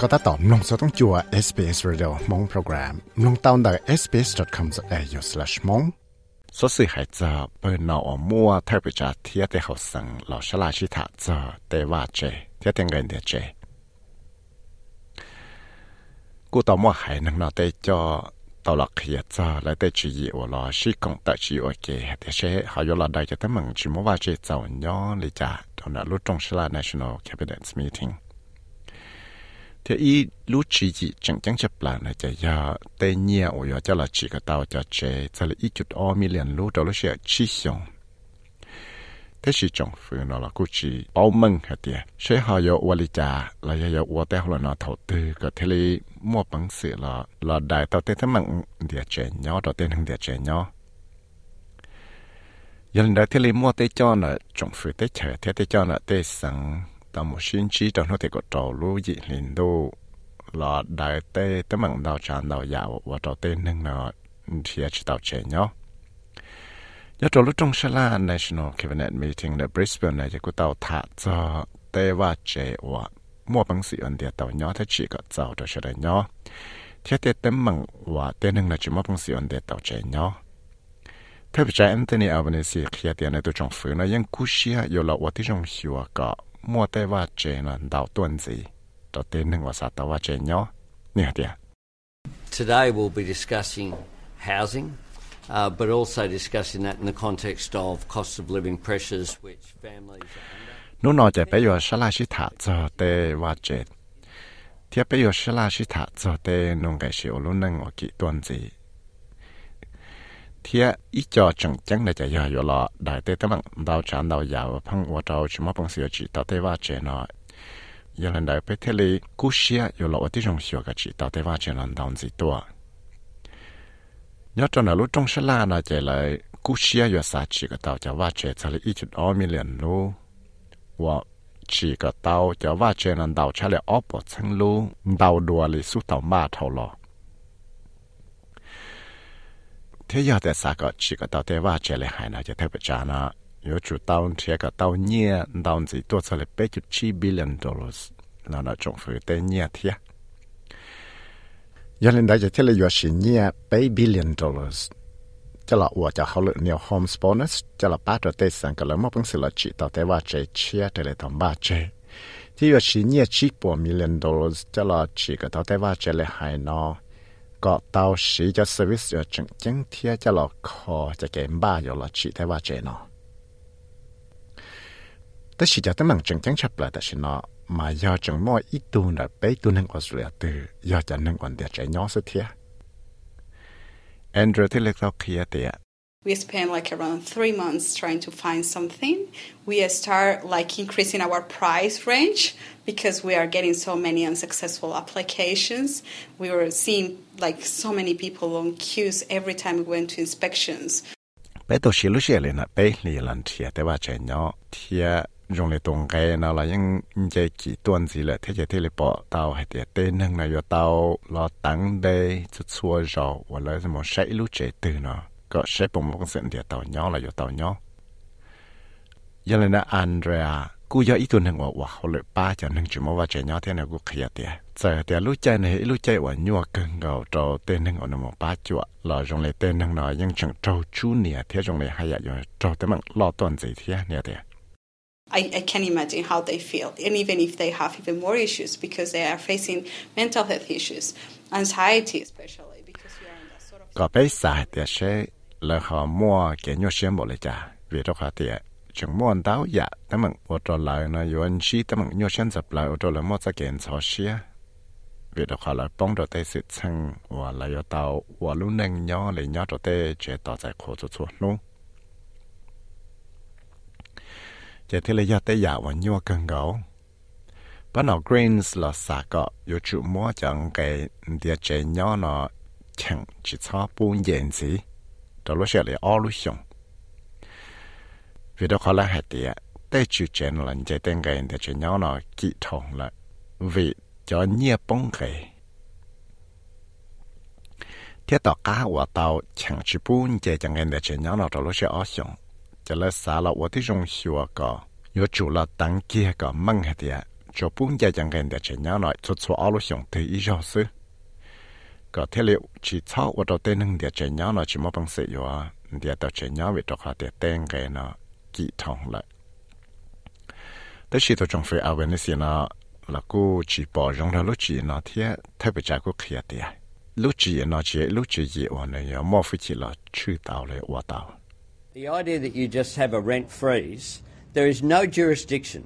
ก็ตัดต่อมลงสต้องจัว SBS Radio มงโปรแกรมลงตาวน์ได้ sbs.com.au/mong สสื่อหายจะเปิดนอมัวเทปจาเทียเตเขาสังเราชลาชิตาจะเตว่าเจเทียเตงเงินเดียเจกูต่อมัวหายนังนอเตจอตลอดเขียจะและเตจีอวลอชิกงตจีโอเคเดเชหายลอได้จะตั้งมึงจิมว่าเจเจ้าย้อนเลยจ้าตอนนั้นรู้ตรงชลา National Cabinet Meeting thế ý lúc chỉ gì chẳng chẳng chấp là này, chả giờ tây nhia ủi cho là chỉ cái tàu cho chế cho là ít chút o mi liền lúc đó lúc sẽ chi xong thế thì trong phương nó là cũng chỉ bao mừng hả tiệt sẽ họ yo ủa lý trả là yo yo ủa tao là nó thầu tư cái thế lý mua bằng sự là là đại tàu tên thằng mặn địa chế nhỏ đó tên hàng địa chế nhỏ giờ là thế lý mua tên cho nó trong phương tên chờ thế tên cho nó tên sáng tao một xin chi trong nó thì có trò lũ dị liền đô, là đại tê tới mảng đào tràn đào dạo và trò tê nâng nó thì chỉ tao trẻ nhau nhất trò lúc trong sala national cabinet meeting ở Brisbane này thì của tao thả cho tê và trẻ và mua bằng sự ẩn địa tao nhỏ thế chỉ có giàu cho cho đại nhỏ. Thế tê tấm mảng và tê nâng là chỉ mua bằng sự ẩn địa tao trẻ nhau thế bây giờ Anthony Albanese khi tiền này tôi trong phứ nó ยัง cú xia là và trong hiệu quả มัวแต่ว่าเจนันดาวตัวนี้ตัวเต็นหนึ่งว่าสัตว์ว่าเจนเนาเนี่ยเดีย Today we'll be discussing housing uh, but also discussing that in the context of cost of living pressures which families are under นู่นนอจะไปอยู่ชลาชิตาเจอเตว่าเจนเทียบไปอยู่ชลาชิตาเจอเตนุ่งไกเชีโอลุนหนึ่งว่ากี่ตวนสี nó nói bây giờ sẽ là sự thật cho tê va chế thì bây giờ sẽ là sự thật cho tê nông cái sự luôn nâng ở kỹ tuần gì thì ít cho chẳng chẳng là chạy giờ là đại tế tấm đào chán đào giàu phăng và trâu chỉ mất bằng sự chỉ tạo tế va chế nó giờ lần đại bé thế li cú xia giờ là ở tí trong sửa cái chỉ tạo tế va chế lần đào gì tua nhớ cho nó lúc trong sân la nó chạy lại cú xia giờ sa chỉ cái tàu cho va chế cho là ít chút ở mi liền lu và chỉ cái tàu cho va chế lần đào cho là ốp ở chân lu đào đùa li su tàu ma thầu lọ thế giờ tại sao có chỉ có tàu thế va chế lại hay là cho theo bạch nó yếu chủ tàu thế có tàu nhẹ tàu gì ตัว cho lại bảy chục chi billion dollars là nó trong phía tế nhẹ thế giờ lên đây cho thế là yếu chỉ nhẹ bảy billion dollars. Cho là của cho họ lượng nhiều homes bonus. Cho là ba trở tế sang cái lớn một bằng sự là chỉ tàu thế va chế chia để lại tầm ba chế thì yếu chỉ nhẹ chỉ bốn million dollars. Cho là chỉ có tàu thế va chế lại hay nó có tàu sĩ cho service cho chứng chứng thiết cho lọ khó cho cái ba rồi là chỉ thấy ba chế nó. Tất sĩ cho tấm bằng chứng chứng chấp lại tất sĩ nó, mà do chứng mỗi ít tu là bấy tu năng Australia từ, do chẳng năng quan địa chế nhỏ sự thiết Andrew thì lấy tao kia tiệt we spend like around three months trying to find something. We start like increasing our price range because we are getting so many unsuccessful applications. We were seeing like so many people on queues every time we went to inspections. ပဲတော့ရှိလို့ရှိရလေနာပဲလီလန်ထီတဲ့ဝါချေညောထီရုံလေတုံကဲနာလာရင်ညေကီတွန်စီလေထဲကျထဲလေပေါ်တောက်ဟဲ့တဲ့နှင်းနာရတောက်လောတန်းတဲ့ချွတ်ချွာရောဝလာစမရှိလို့ချေတဲ့နော် bé tôi xí lúc xí lên là bé lì lần thiệtแต่ว่าใจnhỏ thiệt dùng để tung cái nào là những cái kỹ tuần gì là thế thế là bỏ tàu hay tiệt tên nâng này yo tàu lo tăng đây chút xua rồi hoặc là một sấy lúc chế từ nó có sẽ bùng một sự địa tàu nhỏ là do tàu nhỏ giờ là na Andrea cú giờ ít tuần hàng của họ lợi ba cho nên chỉ mua trẻ nhỏ thế nào cũng khía tiệt giờ tiệt lúc chơi này lúc chơi của nhua cưng gạo trâu tên hàng của nó một ba chuột là trong này tên hàng nó nhưng chẳng trâu chú nè thế trong này hay là trâu tới bằng lo tuần gì thế nè tiệt I, I can imagine how they feel, and even if they have even more issues because they are facing mental health issues, anxiety especially because you are in that sort of là họ mua cái nhua xem bộ lại trả vì đó họ tiệt chúng mua đáo dạ tấm mừng ô tô lại nó yêu anh chi tấm mừng nhua xem dập lại, ô tô lại mua ra kiện cho xe vì đó họ lại bông đồ tê sự chăng và lại yêu tàu và lúc nâng nhau lại nhau đồ tê chế tỏ giải khổ cho chuột luôn. Chế thế là do tê dạ và nhua cần gấu. Bắt đầu greens là xả cọ yêu chủ mua chẳng cái địa chế nhau nó chẳng chỉ cho buôn diện gì đó lúc xưa là ở xong vì đó khó là hạt địa tế chủ chén là như tên cái để chuyện nhau nó kỹ thông là vì cho nhẹ bông cái thế đó cá của tàu chẳng chỉ bốn chế chẳng cái để chuyện nhau nó đó lúc xưa ở xong cho là xả là tôi dùng sửa có yo chủ là tăng kia có măng hạt địa cho bốn chế chẳng cái để chuyện nhau nó xuất xuất ở lúc xong thì ý rõ sự sư có thể liệu chỉ sau và đầu tiên nâng để chuyện nhau nói chỉ một bằng sự yếu để đầu chuyện nhau vì trong họ để tên cái nó kỹ thông lại tới khi tôi trong phía áo bên này nó là cô chỉ bỏ rong ra lúc chỉ nó thế thay bởi trái cô kia tiền lúc chỉ nó chỉ lúc chỉ gì và này mua phải chỉ là chữ tàu lại và tàu The idea that you just have a rent freeze, there is no jurisdiction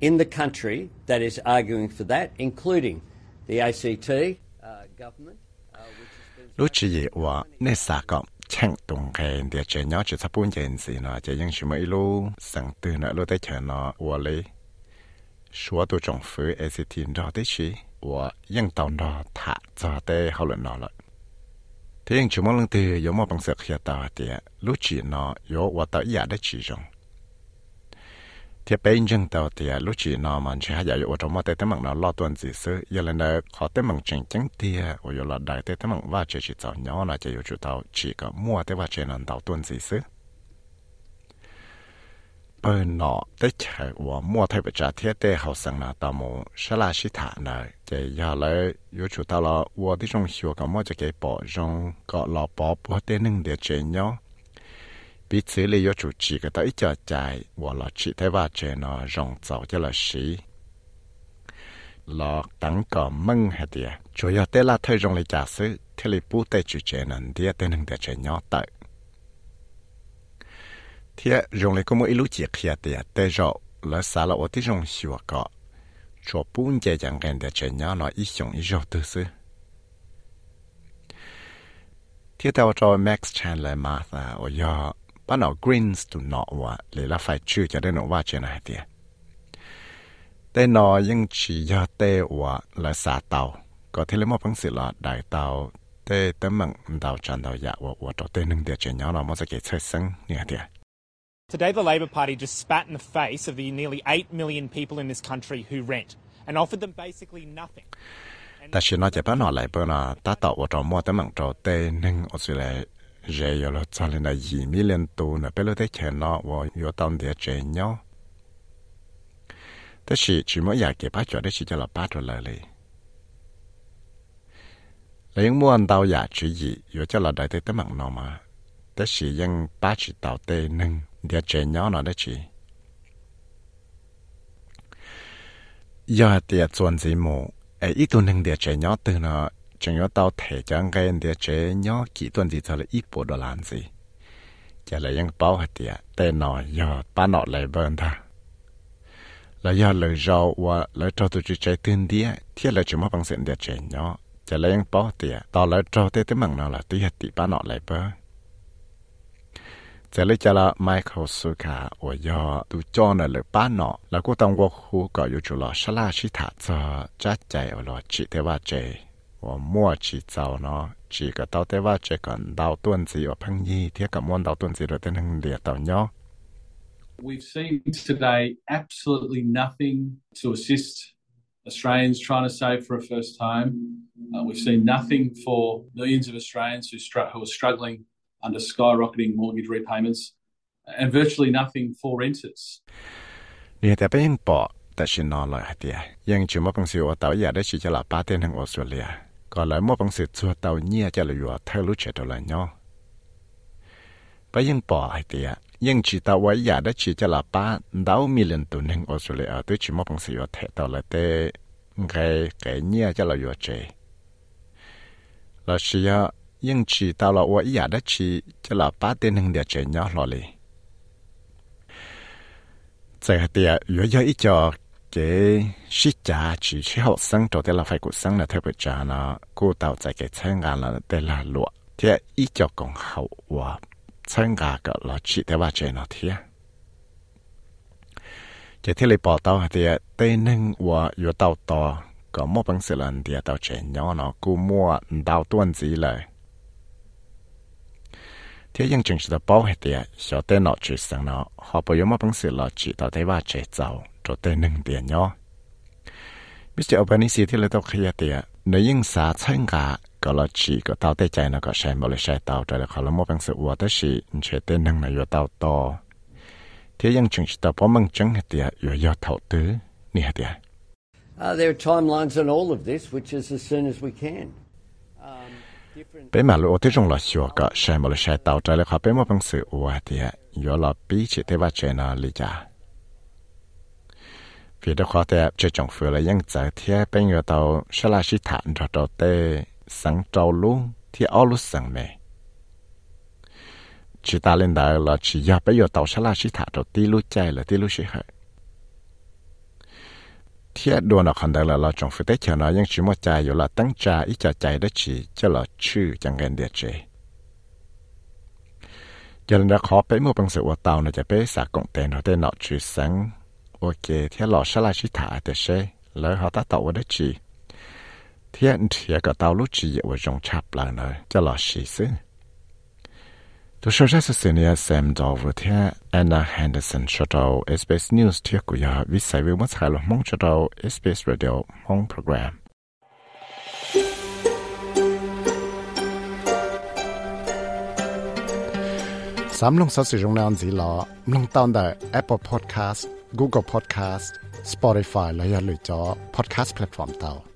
in the country that is arguing for that, including the ACT uh, government. Uh, which has been lúc chỉ gì và nên xa cộng chẳng tung cái để chơi nhau chỉ sắp bốn chuyện gì nó chỉ những chuyện mấy lúc sáng từ nữa lúc tới chờ nó và lấy số tôi trong phía ACT đó tới chỉ và những tàu nó thả ra tới hậu luận nó lại thế nhưng chúng mình từ có một bằng sự hiện tại thì lúc chỉ nó có và tới giờ đấy chỉ trong thì bên chân tàu thì à, lúc chỉ nó mà chỉ hay ở trong một cái mạng nó lo tuần gì sự giờ lần này họ tới mạng chính chính thì và giờ là đại tới mạng và chỉ chỉ tạo nhau là chỉ có chủ tàu. Chỉ có mua tới và chỉ là tàu tuần gì sự bên nó tới chạy và mua thay bởi trả thiết tế hậu sang là tàu mù sẽ là sĩ thả này chỉ giờ lấy có chủ tàu là và tí trong hiểu có mua cho cái bỏ trong có lọ bỏ bỏ tên nâng để chơi nhau bị xử lý có chủ chỉ cái tới cho chạy và là chỉ thấy và chơi nó rộng rộng cho là sĩ là tăng có mừng hết đi chủ yếu tế là thời rộng lấy giả sử thì lý bù tế chủ chơi nâng đi tên nâng để chơi nhỏ tới thì dùng lấy có một lúc chỉ khi thì tế rõ là xả là ở tí trong hiểu có cho bún giờ chẳng gần để chơi nhỏ nó ít dùng ít rõ tư sư thì theo cho Max Chandler Martha ở mà là ở giờ bắt đầu greens to nọ và lấy là phải chữ cho đến nọว่าchuyện này thìแต่นอยังchỉ giờ tê và là xả tàu có thể lấy một bằng sự là đại tàu tê tấm bằng tàu chân tàu dạ và và tàu tê nâng địa chuyện nhau nó mới sẽ cái chơi sinh nè thì Today, the Labor Party just spat in the face of the nearly 8 million people in this country who rent and offered them basically nothing. ta chỉ nói cho bạn nói lại bữa nào ta tạo vào trong mua tấm bằng trò tê nâng ở dưới lại rẻ rồi là cho lên là gì mi lên tu là bé lo thấy chèn nó và yêu tâm địa chế nhau thế chỉ chỉ mới giải cái bắt cho đấy chỉ cho là bắt rồi lại đi lấy những mua ăn tàu giả chỉ gì yêu cho là đại tế tới mạng nó mà. Thế chỉ những bắt chỉ tàu tê nâng địa chế nhau nó đấy chỉ giờ địa chuẩn gì mù ấy ít tu nâng địa chế nhau từ nó chẳng yếu tao thể chẳng gây để chế nhó kỹ tuần gì thật là ít bộ đồ làm gì. Chả bao hạt tiệt tên nọ giờ ba nọ lại bơn ta là giờ lời rau và lời cho tụi chị chạy tin đi thiết là chỉ mất bằng diện để chế nhó chả lại ยัง bao tiệt tao lời cho tới tới mảng nào là tí hạt tiệt ba nọ lại bơn giờ lấy chả là Michael Suka và giờ tụi cho nè lời ba nọ, là cô tông quốc khu gọi yêu chủ lọ sala chỉ thả cho chắc chạy ở lo chỉ thế ba chạy 我莫去找呢，几个到的话这个到段子有朋友，贴个莫到段子了，等能列到nhau。 We've seen today absolutely nothing to assist Australians trying to save for a first home. Uh, we've seen nothing for millions of Australians who, str- who are struggling under skyrocketing mortgage repayments, and virtually nothing for renters. 你แต่ไปยังปอแต่ชินนอนเลยเดียยังชิมว่าปังสิวเต่าอยากได้ชิจะหลับป้าเต้นทางออสเตรเลีย có lại mua bằng sự chua tàu nhia cho là vừa thay chạy đầu lại nhau và yên bỏ hay tìa yên chỉ tàu với giả đã chỉ cho là ba đảo million tuần hình ở số lệ ở tới chỉ mua bằng sự vừa tàu lại tê cái cái nhia cho là chạy là chỉ ya yên chỉ tàu là với giả đã chỉ cho là ba tên hình địa chạy nhau lo lì giờ vừa giờ ít cái sĩ cha chỉ chỉ học sinh cho tới là phải cuộc sống là theo bậc trả nó cô tạo tại cái sáng ngà là để là lụa thì ít cho còn hậu và sáng ngà cả là chỉ để bà chơi nó thì, cái thế là bỏ tao thì tây ninh và vừa tàu to có một bằng sự lần thì tàu chơi nhỏ nó cô mua đào tuần gì lại ที่ยังจึงจะป้อเหตุเสียเต้นหลอดจีสังเนาะหอบไปยมาบังสือหลอดจีต่อได้ว่าเจเจ้าตัวเต้นหนึ่งเดียนย่อมิสเตอร์อัลบานิซีที่เราต้องขยายเตียในยิ่งสาเช่นกาก็หลอดจีก็เต้าเต้ใจนะก็ใช้บริใช้เต้าใจแล้วเขาละมัวบังสือวัวเต้ชีเฉเต้นหนึ่งในยัวเต้าโตที่ยังจึงจะป้อมังจังเหตุยัวยอดเท่าตื้อนี่เหตุ Uh, there are timelines on all of this, which is as soon as we can bé mà lúa tới trong là sửa cả xe mà là xe tàu trái là khó bé mà bằng sự ủa thì giờ là bí chỉ thế và chơi nó lý trả vì đó khó thế chơi trong phở là những giờ thì bé người tàu sẽ là sĩ thản rồi đầu tê, sáng trâu luôn thì ao lúc sáng mẹ chỉ ta lên đời là chỉ giờ bé giờ tàu sẽ là sĩ thản rồi tí lúc chạy là tí lúc sĩ hợi hơi thế đồ nào khăn đó là là chồng phụ tế chờ nó nhưng chỉ một chạy rồi là tăng trả ít cho chạy đó chỉ cho là chữ chẳng gần địa chế giờ là khó bé một bằng sự của tàu nó จะ bé xả cộng tiền nó tên nó chữ sáng ok thế lọ sẽ là chỉ thả để xe lỡ họ ta tàu ở đấy chỉ thế thì cái tàu lúc chỉ ở trong chắp lại nữa cho lọ xí xứ tôi sau ra sự sự này xem đó vừa thế Anna Henderson cho đầu SBS News thế của nhà viết sai với mất hai lo mong ตัวช่วยเสียเนี่ยแซมดอวเทียแอนนาแฮนเดอร์สันชดเอาเอสเปซนิวส์เทียกุยาวิสัยวิวัฒน์หลงมองชดเอาเอสเปซเรดิโอมองโปรแกรมสามลงสัสิรงนานสีหลอลงตอนแต่ Apple Podcast Google Podcast Spotify และยาหรือจอ Podcast Platform เตา